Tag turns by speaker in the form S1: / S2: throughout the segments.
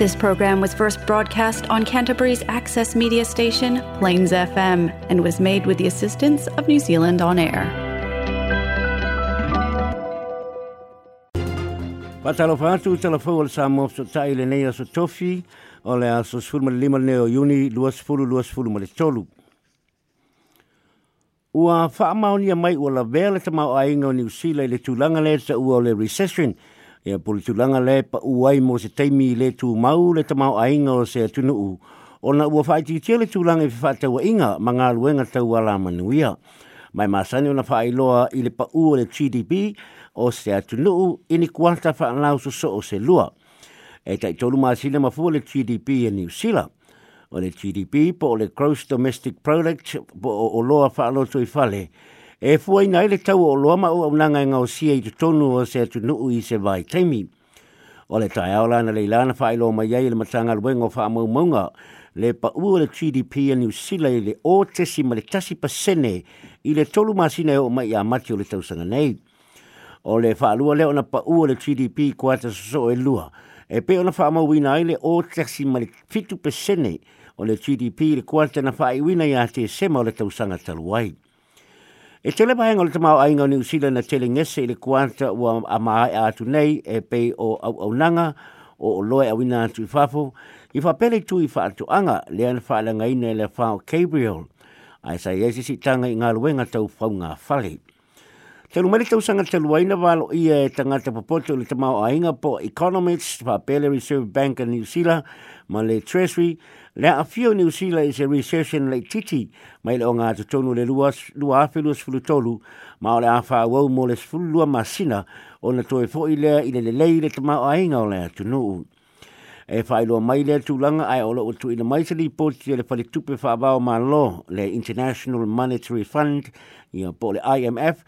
S1: This program was first broadcast on Canterbury's access media station, Plains FM, and was made with the assistance of New Zealand On Air. Patalofa atu telefon sa mofso tai le nei
S2: so tofi o le aso sfulma lima o yuni luas fulu luas fulu male tolu. Ua a mai ua la vele tamau ainga o New Zealand le tūlanga le ta ua o le recession – ia politulaga le paʻū ai mo se taimi i lē tumau le tamaoʻaiga o se atunuu ona ua faaitiitia le tulaga i fefaatauaʻiga ma galuega taualamanuia mai masani ona faailoa i le paʻū o le gdp o se atunuu i nikuata faalau sosoo se lua e taʻitolu masile mafua le gdp e niusila o le gdp po le gross domestic product o loa i fale e fuai nei le tau o loa mau au nanga e ngau sia i tonu o se atu nuu i se vai temi. O le tai au lana le ilana fai loa mai ai le matanga luengo wha mau maunga le pa ua le GDP a New Zealand le o tesi ma le tasi pa sene i le tolu masina o mai a mati o le tausanga nei. O le wha lua le ona pa ua le GDP kua ta soso e lua. E pe ona wha mau wina ai le o tesi ma le fitu pa sene o le GDP le kua ta na wha i wina i a te sema o le tausanga taluai. E tele mai ngol tamau ai ngau New Zealand na tele ngese ile kuanta ua a maai atu nei e pe o au nanga o o loe a wina atu i fafo. I whapele tu i wha atu anga le an wha ala ngai nei le whao Gabriel. Ai sa yesi si tanga i ngā luenga tau whaunga whalei. Te lumele te usanga te luaina walo i e tangata popoto le te mau ainga po Economics, pa Pele Reserve Bank in New Zealand, ma le Treasury, le a fio New Zealand is a recession le titi, mai le o ngā te tonu le lua, lua afe tolu, ma o le a wha wau mo le sfulu lua masina, o na toi fo i lea i le le lei le te mau ainga o le atunuu. e whaelo mai le tūlanga ai ola o tuina mai se lipoti le pali tupe whaavao malo le International Monetary Fund ia po le IMF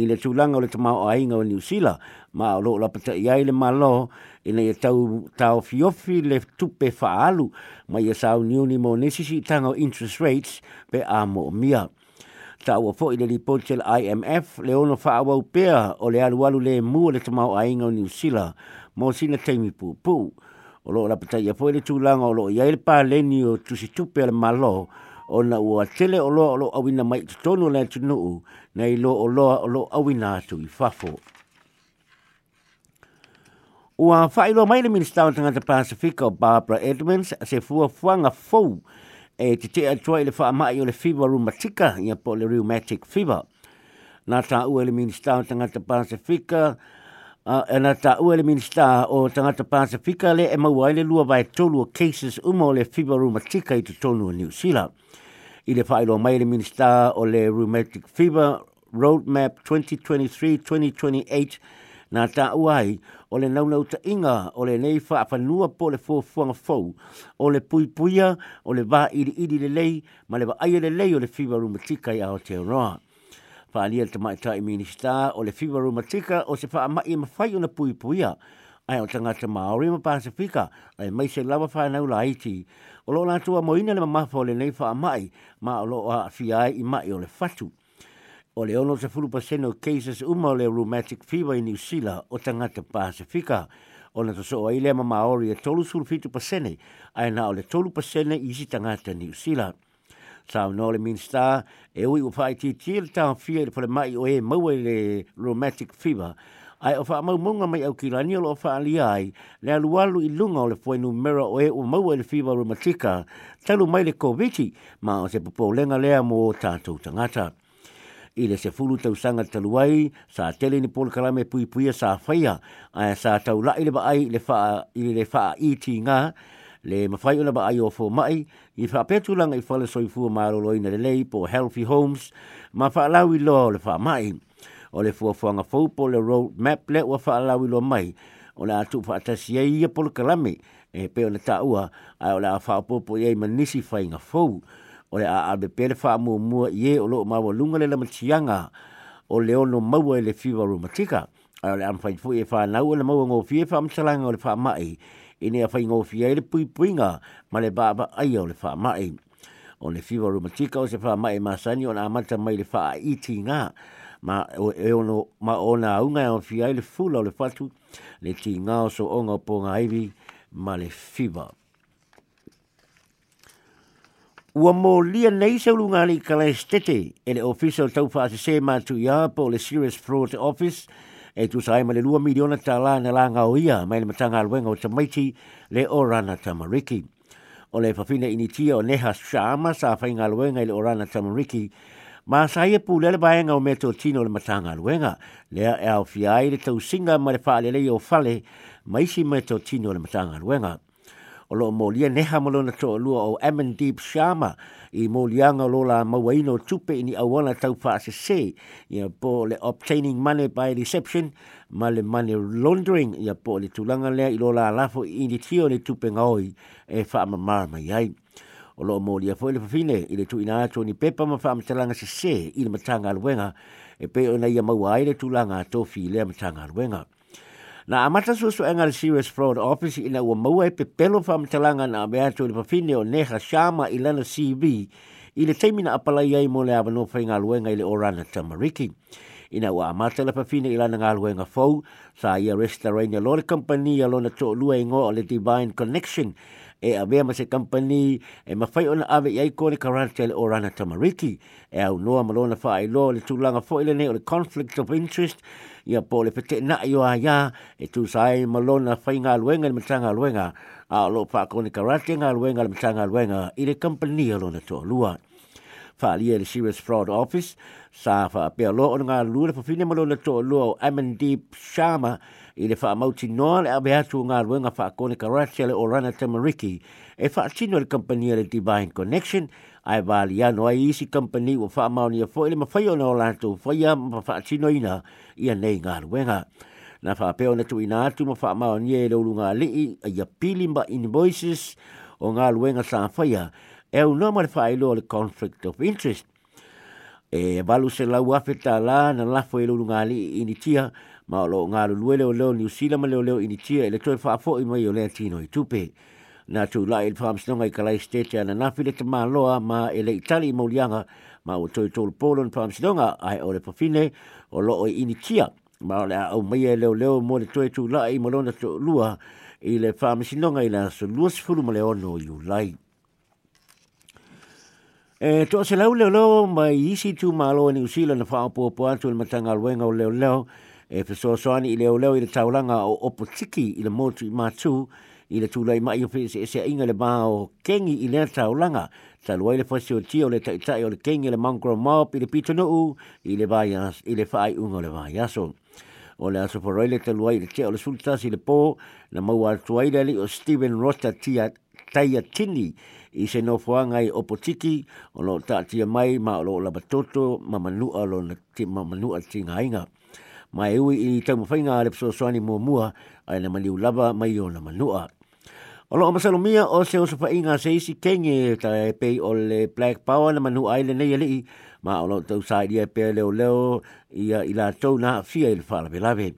S2: i le tūlanga o le tamau o ainga o New Zealand ma o lo la i ai le lo ina ia tau tau fiofi le tupe whaalu ma ia sau niuni mo nesisi tango interest rates pe a mo mia ta fo i le lipoti le IMF le ono whaawau pēa o le alualu le mua le tamau o New Zealand mo sina teimi pūpū. o lo la pata ia foi le tūlanga o lo ia ele pāleni o tusi tupe ala malo o na ua tele o lo o lo awina mai tutonu le tunuu na i lo o lo o lo awina atu i fafo. Ua whailo mai le minista o tangata Pasifika o Barbara Edmonds se fua fuanga fau e te te atua i le whaamai o le fever rheumatica ia po le rheumatic fever. Nā tā ua le minista o tangata Pasifika o uh, ana ta ua le minista o tangata Pasifika le e maua ai le lua vai tolu o cases uma o le fiba rumatika i te tonu o New Zealand. I le whaelo mai le minista o le rheumatic fever roadmap 2023-2028 na ta uai o le naunau ta inga o le neifa a whanua po le fōfuanga fōu o le pui puia o le wā iri iri le lei ma le wa aia le lei o le fever rheumatika i Aotearoa. Roa. fa alia te minista o le fiwa o se faa mai e ma fai ona pui puia ai o tangata Māori ma Pasifika ai mai se lava whanau la o lo lantua moina le mamafa o le nei faa mai ma o lo a fiai i mai o le fatu o le ono pasene o cases uma o le rheumatic fever i New o tangata Pasifika o na ai le ma e tolu sulu pasene ai na o le tolu i si tangata New tau no le minsta e ui o fai ti tiel ta fia le mai o e mau le romantic fever ai o fai mau munga mai au ki lani o fai ali ai le alualu i lunga o le fai numera o e o mau le fever romantica talu mai le koviti ma o se popo lenga lea mo tātou tangata i le se fulu tau sanga talu ai sa tele ni pol kalame pui puia sa faia ai sa tau lai le ba ai le fai i le fai i ti le mafai ona ba ayo fo mai i fa petu langa i fale soifu ma lo loina le lei po healthy homes ma fa lawi lo le fa mai o le fua fuanga fau po le road map le wa fa lawi lo mai o le atu fa atasi e ia polo kalame e pe o le taua a o le a fa popo i ei manisi fai nga fau o le a abe pe le fa mua mua i e o lo mawa lunga le lamatianga o le ono maua e le fiva rumatika a o le amfai fu e fa nau o le maua ngofie fa amtalanga o le fa mai i nea whai ngō fia le pui pui ngā ma le bāba ai au le wha mai. O le fiwa rumatika o se wha mai ma sani o nā mata mai le wha i tī ngā ma o e ono ma o nā unga o fia i le fula o le fatu le tī ngā o so o ngā pō ngā iwi ma le fiwa. Ua mō lia nei sa lunga li kala e stete e le ofisa o tau wha se se mātu i le Serious Fraud Office e tu sai ma le 2 miliona tala na la nga oia ma le matanga alwenga o tamaiti le orana tamariki. O le fafine initia o neha shama sa fainga alwenga le orana tamariki ma sa ia pu lele baenga o meto tino le matanga alwenga le e au fiai le tau singa ma le faalelei o fale ma isi meto tino le matanga alwenga o lo molia neha mo lona to lua o Amandeep Sharma i molianga lo la mawaino tupe ni awana tau pa se se ya po le obtaining money by reception ma le money laundering ya po le tulanga le i lo la lafo i ni tio le tupe ngoi e fa ma marma yai o lo molia fo le fine i le tuina ato ni pepa ma fa ma talanga se se i le matanga alwenga e pe na ia mawaile tulanga to fi le matanga alwenga. Na amata su su enga serious fraud office ina ua maua e pepelo fa mtalanga na abea tu le o neha shama ilana CV i le teimina apala iai mo le avano fai ngā orana tamariki. Ina ua amata le papine ilana ngā luenga fau sa ia restaurant lore company lona to lua ingoa Divine Connection e eh, a mea ma se company e eh, mawhai ona ave yai ai kone karante le orana tamariki e eh, au noa malona wha ai lo le tūlanga fo ilene o le conflict of interest ia po le pete na i o a ia e tu sai malona whai ngā luenga le matanga luenga a lo wha kone karate ngā luenga le matanga luenga i le company alona tō lua whaalia le Serious Fraud Office, sa fa apea lo ona ngā lua le whawhine malo le tō lua o Amandeep Sharma, i le whaamauti noa le abe atu ngā ruenga whaakone karatia le Orana Tamariki e whaatino le kampania e le Divine Connection ai wāli ano ai isi kampani o whaamauni a fo i le mawhai o na o lātou whaia ma whaatino ina ia nei ngā ruenga na whapeo na tuina atu ma whaamauni e le ulunga lii ia pili ma invoices o ngā ruenga sa whaia e unua ma le whaailo le conflict of interest e valu se lau afe tā la na lafo e lulu ngāli initia tia ma o loo ngālu lue leo ni New Zealand ma leo leo initia ele toi whaafo i mai o lea tino i tupe. na tū lai il whaamsinonga i kalai state ana nāwhile ta māloa ma ele itali i maulianga ma o toi tōlu pōlon whaamsinonga ai o le papine o loo i initia ma o le au mai e leo leo mo le toi tū lai i malona tō lua i le whaamsinonga i la so lua sifuru ma le ono i lai E tō se lau leo leo mai isi tū māloa ni usila na whaapua puantu le matanga luenga o leo leo, leo e te soani i leo leo i le taulanga o opo tiki i le motu i mātū i le tūlai mai o pese se inga le o kengi i le taulanga ta luai le pasi o tia o le taitai o le kengi le mangro maop i le pito nuu i le vayas i le fai unga le vayaso o le aso po le ta luai le tia o le sultas i le pō na maua tuai le o Stephen Roster tia taia tini i se no fuanga i opo tiki o lo tia mai ma o lo labatoto ma manua lo na ti ma manua tinga inga ma e ui i tau mawhainga le psoaswani mua mua ai na maliu lava mai o na manua. O loo masalomia o se o sa whainga se isi kenge ta e pei o le Black Power na manu ai le nei alii ma o loo tau sai dia pe leo leo ia i la tau na fia i le whaalabe labe.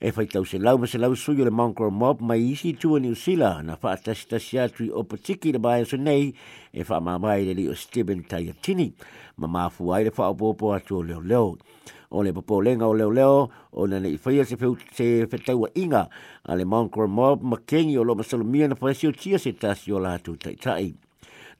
S2: E whai tau se lau ma se lau sui o le Mongrel Mob mai isi tua New Zealand na wha atasi tasi atui o patiki le bae so nei e wha mamai le li o Stephen Taiatini ma mafu ai le wha o popo atu leo leo. leo. o le popo lenga o leo leo o na le ifaia se feu se fetau inga a le mongkor mob makengi o lo masalo mia na fwesio chia se tasi o la hatu tai tai.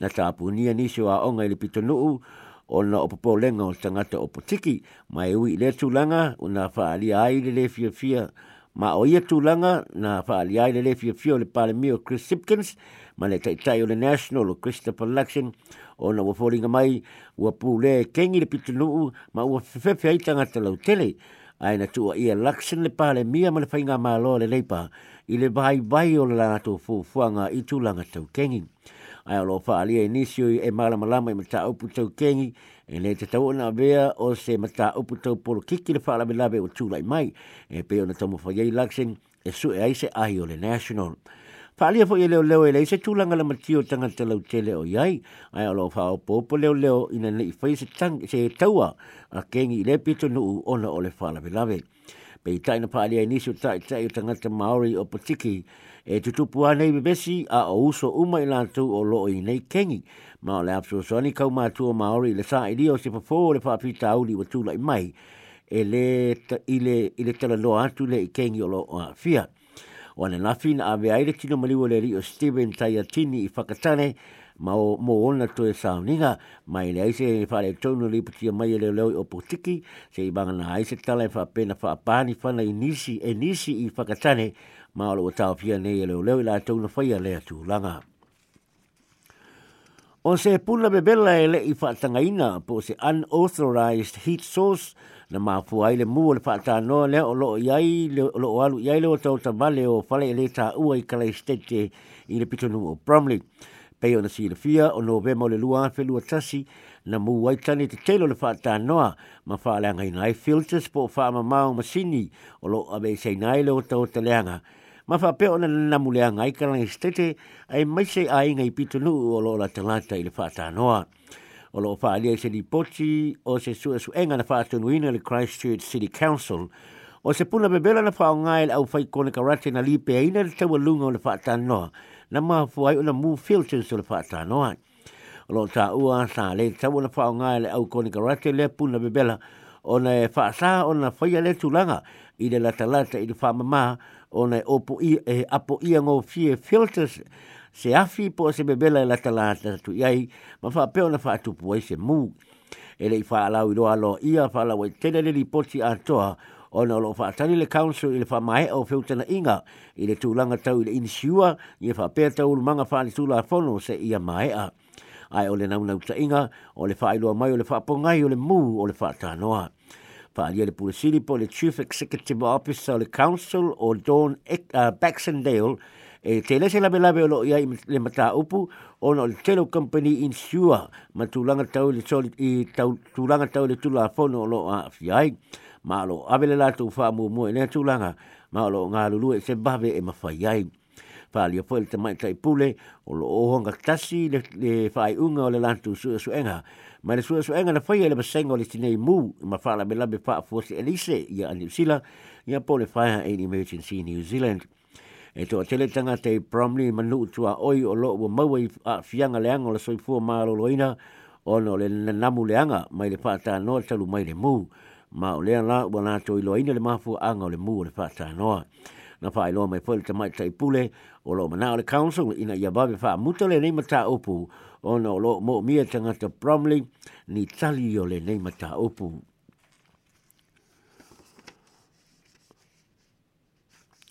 S2: Na tapu nia nisio a onga le pito nuu o na o popo lenga o sangata o potiki mai ui le tulanga o na faa ai le le fia fia. ma o ia tūlanga na whaaliai le le fia fia le pālemi o Chris Sipkins ma le taitai o le National o Christopher Luxon o na waforinga mai ua pūle kengi le pitunuu ma ua fefefe i tangata lau tele ai na tua ia Luxon le pālemi ma le whainga mālo le leipa i le vai vai o le lanato fōfuanga i tūlanga tau kengi ai o lo whaalia inisio e malamalama i mata upu tau kengi e le te tau ona avea o se mata upu tau polo kiki le whaala me lawe o tūlai mai e pe ona tamu whaiei laksen e su e aise ahi o le national. Whaalia fo i e leo leo e lei se tūlanga la matio tanga te lau tele o iai ai alo whao popo leo leo ina nei whai se, tang, se taua a kengi i le pito nuu ona o le whaala me lawe. Pei taina pālia e nisi o tai tai o tangata Māori o Patiki e tutupu anei bebesi a o uso uma i lātou o loo i nei kengi ma o le apso so ni kau ma tu ma ori le sa i dio se pofo le pa pita au li watu lai mai e le ile ile tala lo atu le ikengi o lo a fia o ane nafi na ave aile tino mali le rio Steven Tayatini i whakatane ma o mo ona to e sauninga mai le aise e whare tonu li puti mai e le leo i opo tiki se i banga na aise tala e wha pena wha apani whana i nisi e nisi i whakatane ma o lo tau fia nei e leo leo i la tonu whaia le atu langa. O se puna bebela e le i whaatanga ina po se unauthorized heat source na mafua ai le mua le whaatā noa le o lo yai le o loo alu iai le o tau tamale o whale e le ua i kalai stete i le pitonu o Bromley. Pei ona si le fia o novema o le lua felu tasi na mua i tani te telo le whaatā noa ma whaaleanga ina ai filters po whaama mao masini o loo abe se nai le o tau taleanga. leanga ma fa pe ona na mule anga i kala stete ai mai se ai ngai pito nu o lo la talata i le fata noa o lo fa ali se lipoti o se su su enga na fata nu ina le Christchurch City Council o se puna bebela na fa anga i au fai kone karate na lipe ai na le tawa lunga o le fata noa na ma fu ai ona mu filters o le fata noa o lo ta ua sa le tawa na fa anga i le au kone karate le puna bebela ona e whaasā ona whaia le tūlanga i le latalata i le fa mama ona e opo i e apo i ngō fie filters se afi po se bebele e latalata tu iai ma whapeo na whaatupu ai se mu e le fa whaalau i roa lo ia fa i tene le li poti a toa ona lo fa tani le council i le fa whamae o na inga i le tūlanga tau i le insiua i fa pe tau lumanga whaani tūla fono se ia mai a. ai ole nau nau ta inga, o le whailua mai, o le whaapongai, o le mū, o le whaatanoa. Whaalia le Pulisilipo, le Chief Executive Officer, le Council o Don uh, Baxendale, e te lese labe labe o loo ia le mata upu ona o le telo company insure ma tūlanga tau le toli i tau, tūlanga tau le tula fono o loo a fiai ma lo avele lātou wha mua mua e nea tūlanga ma lo ngā lulu e se bave e mawhai ai. fali o foile te mai tai pule o lo oho nga tasi le, fai unga o le lantu sua su enga. Mai le sua su enga na fai ele basenga o le tinei mu ma fala me labe faa fuose elise i a New Zealand i a pole fai ha in emergency New Zealand. E toa tele tanga te Bromley manu tua oi o lo o maua i a fianga leanga o le soifua maa lo loina o no le nanamu leanga mai le fata noa talu mai le mu ma o lea la wana to i loina le mafu anga o le mu o le fata noa. na fa ilo mai pole te tai pule o lo mana o le council ina ia babe wha muta le nei mata upu ona lo mo mia tangata Bromley ni tali o le nei mata upu.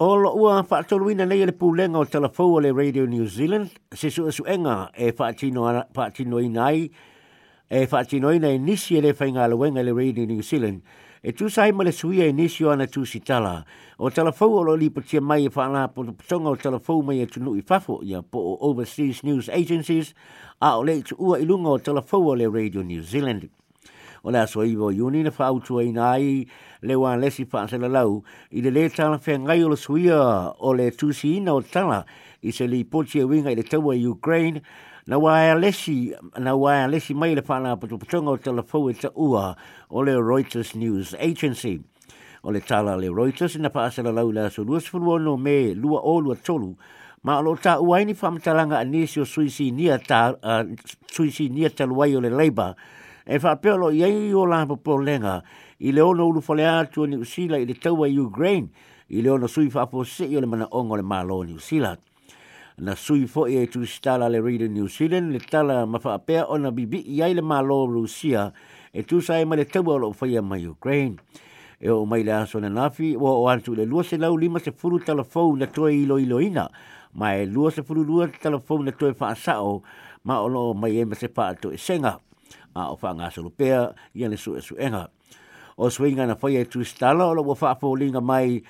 S2: O lo ua whaatoluina nei le pūlenga o telefou o le Radio New Zealand, se su su enga e whaatino inai, e whaatino inai e nisi e le whainga luenga le Radio New Zealand, E tu sai ma le suia inisio ana tu sitala. O talafou alo li patia mai e whaana po te patonga o talafou mai e tunu i fafo ia po o Overseas News Agencies a o le tu ua ilunga o talafou o le Radio New Zealand. O le aso iwa iuni na whaautua i nai le wā lesi whaasela lau i le le tala whengai o le suia o le tusi ina o tala i se li poti winga i le Ukraine na wa e lesi na wa e lesi mai le pana pa tu tonga te la fau ua o le Reuters News Agency o le tala le Reuters na pa asala lau la so lu sfu no me lu o lu tolu ma lo ta ua ni fam talanga anisi o suisi nia ta uh, suisi nia ta o le leba e fa pelo ye yo la po polenga i le ono ulu fale atu ni usila i le taua Ukraine i le ono sui fa po se yo le mana ongo le malo ni usila na sui fo e tu stala le reader New Zealand le tala mafapea ona bibi iai le malo Rusia e tu sae ma le tau alo ufaya ma Ukraine. E o mai le aso na nafi o o antu le lua se lau lima se furu talafou na toe ilo ilo ina ma e lua se furu lua talafou na toe faasao ma o loo mai e ma se faa toe senga a o faa ngā solupea i ane su e su enga. O swinga na faya tu stala o lo wafaa fo linga mai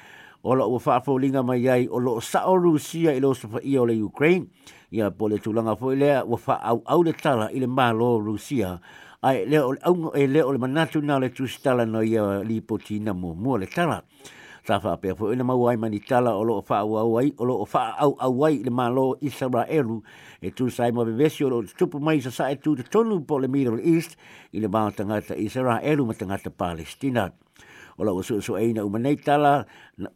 S2: o la ua faafolinga mai ai o loo sa'o rusia i loo safaia o le ukraine ia po le tulaga foʻi lea ua faaauau le tala i le malo rusia ae lea o le auga e lea o le manatu na o le tusitala no ia lipotina muamua le tala sa faapea foʻi ona maua ai manitala o loo faauau ai o loo faaauau ai i le malo isaraelu e tusaima vevesi o loo tutupu mai te tonu po le middle east i le tangata tagata ma tangata palestina wala su su aina umanei tala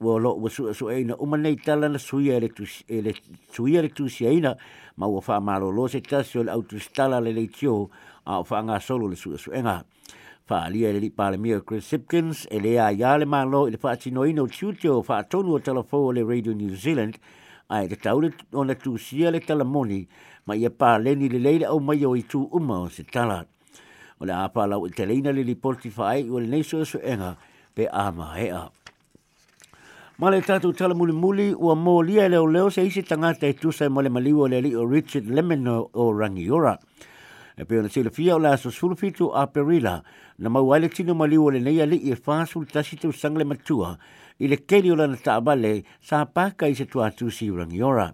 S2: wala su su aina umanei tala na sui electus sui electus aina ma wa fa malo lo se tasio le autus tala le leitio a fa nga solo le su su enga fa ali e li pale mio Chris sipkins e le ia le malo le fa tino ina o tiutio fa tonu telefo le Radio New Zealand ai e te le ona tusia le talamoni ma ia pa leni le leila mai o i tu uma o se tala. O le apa lau i te leina le li porti fa o le su enga pe ama hea. Ma le tatu tala muli muli ua mō lia e leo leo se isi tangata e tusa e male maliwa le li o Richard Lemon o Rangiora. E pe ona sila fia o la aso sulfitu a perila na mau aile tino maliwa le neia li e fāsul tasi tu sangle matua i le keli o lana ta abale sa paka i se tua tusi Rangiora.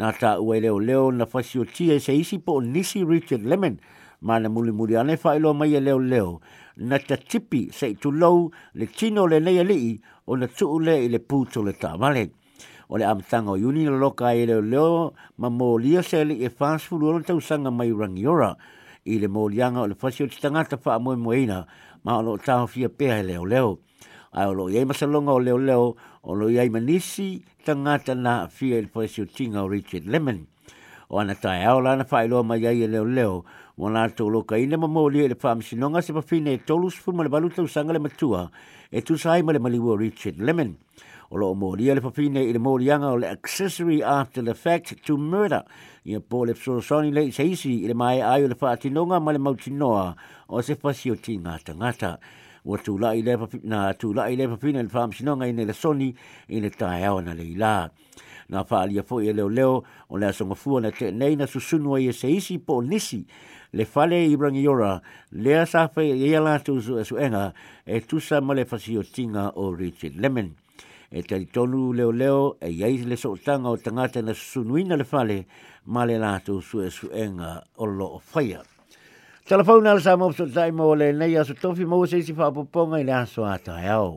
S2: Na ta ua e leo leo na fasio tia e se isi po nisi Richard Lemon ma le muli muli ane fa ilo mai leo leo na te tipi sei tu lau le tino le nei alii o na tuu le i le puto le tāmale. O le amtanga o yuni le loka e leo leo ma mō lia se le e fāsfuru ono tau sanga mai rangiora i le mō lianga o le fasi o te tangata wha amoe moeina ma o lo tāho fia pēha e leo leo. Ai o lo iei masalonga o leo leo o lo iei manisi tangata na fia e le fasi o tinga o Richard Lemon o ana tae au lana whaeloa mai ai e leo leo. Wa nā tō loka ina ma mōli e le whāmisi nonga se pafine e tolu sifu ma le balu tau sanga le matua e tu sai ma le maliwa Richard Lemon. O loo mōli e le pafine i le mōli anga o le accessory after the fact to murder. Ia pō le psorosoni le isa isi i le mai ai o le whaati nonga ma le mauti noa o se pasio ti ngata ngata. ngata. ua tulaʻi lea na tulaʻi lea papina i le faamasinoga ina i le soni i le taeao na le ilā na faaalia foʻi e leoleo o le asogafua na teenei na susunu ai e se isi po o nisi le fale i ragiora lea sa fai e ia latou suʻesuʻega e tusa ma le fasiotiga o richard lemon e talitonu leoleo e iai le soʻotaga o tagata na susunuina le fale ma le latou suʻesuʻega o loo faia Tala whauna ala sa mopso taimo o le nei aso tofi mō seisi whapoponga i le aso ata e au.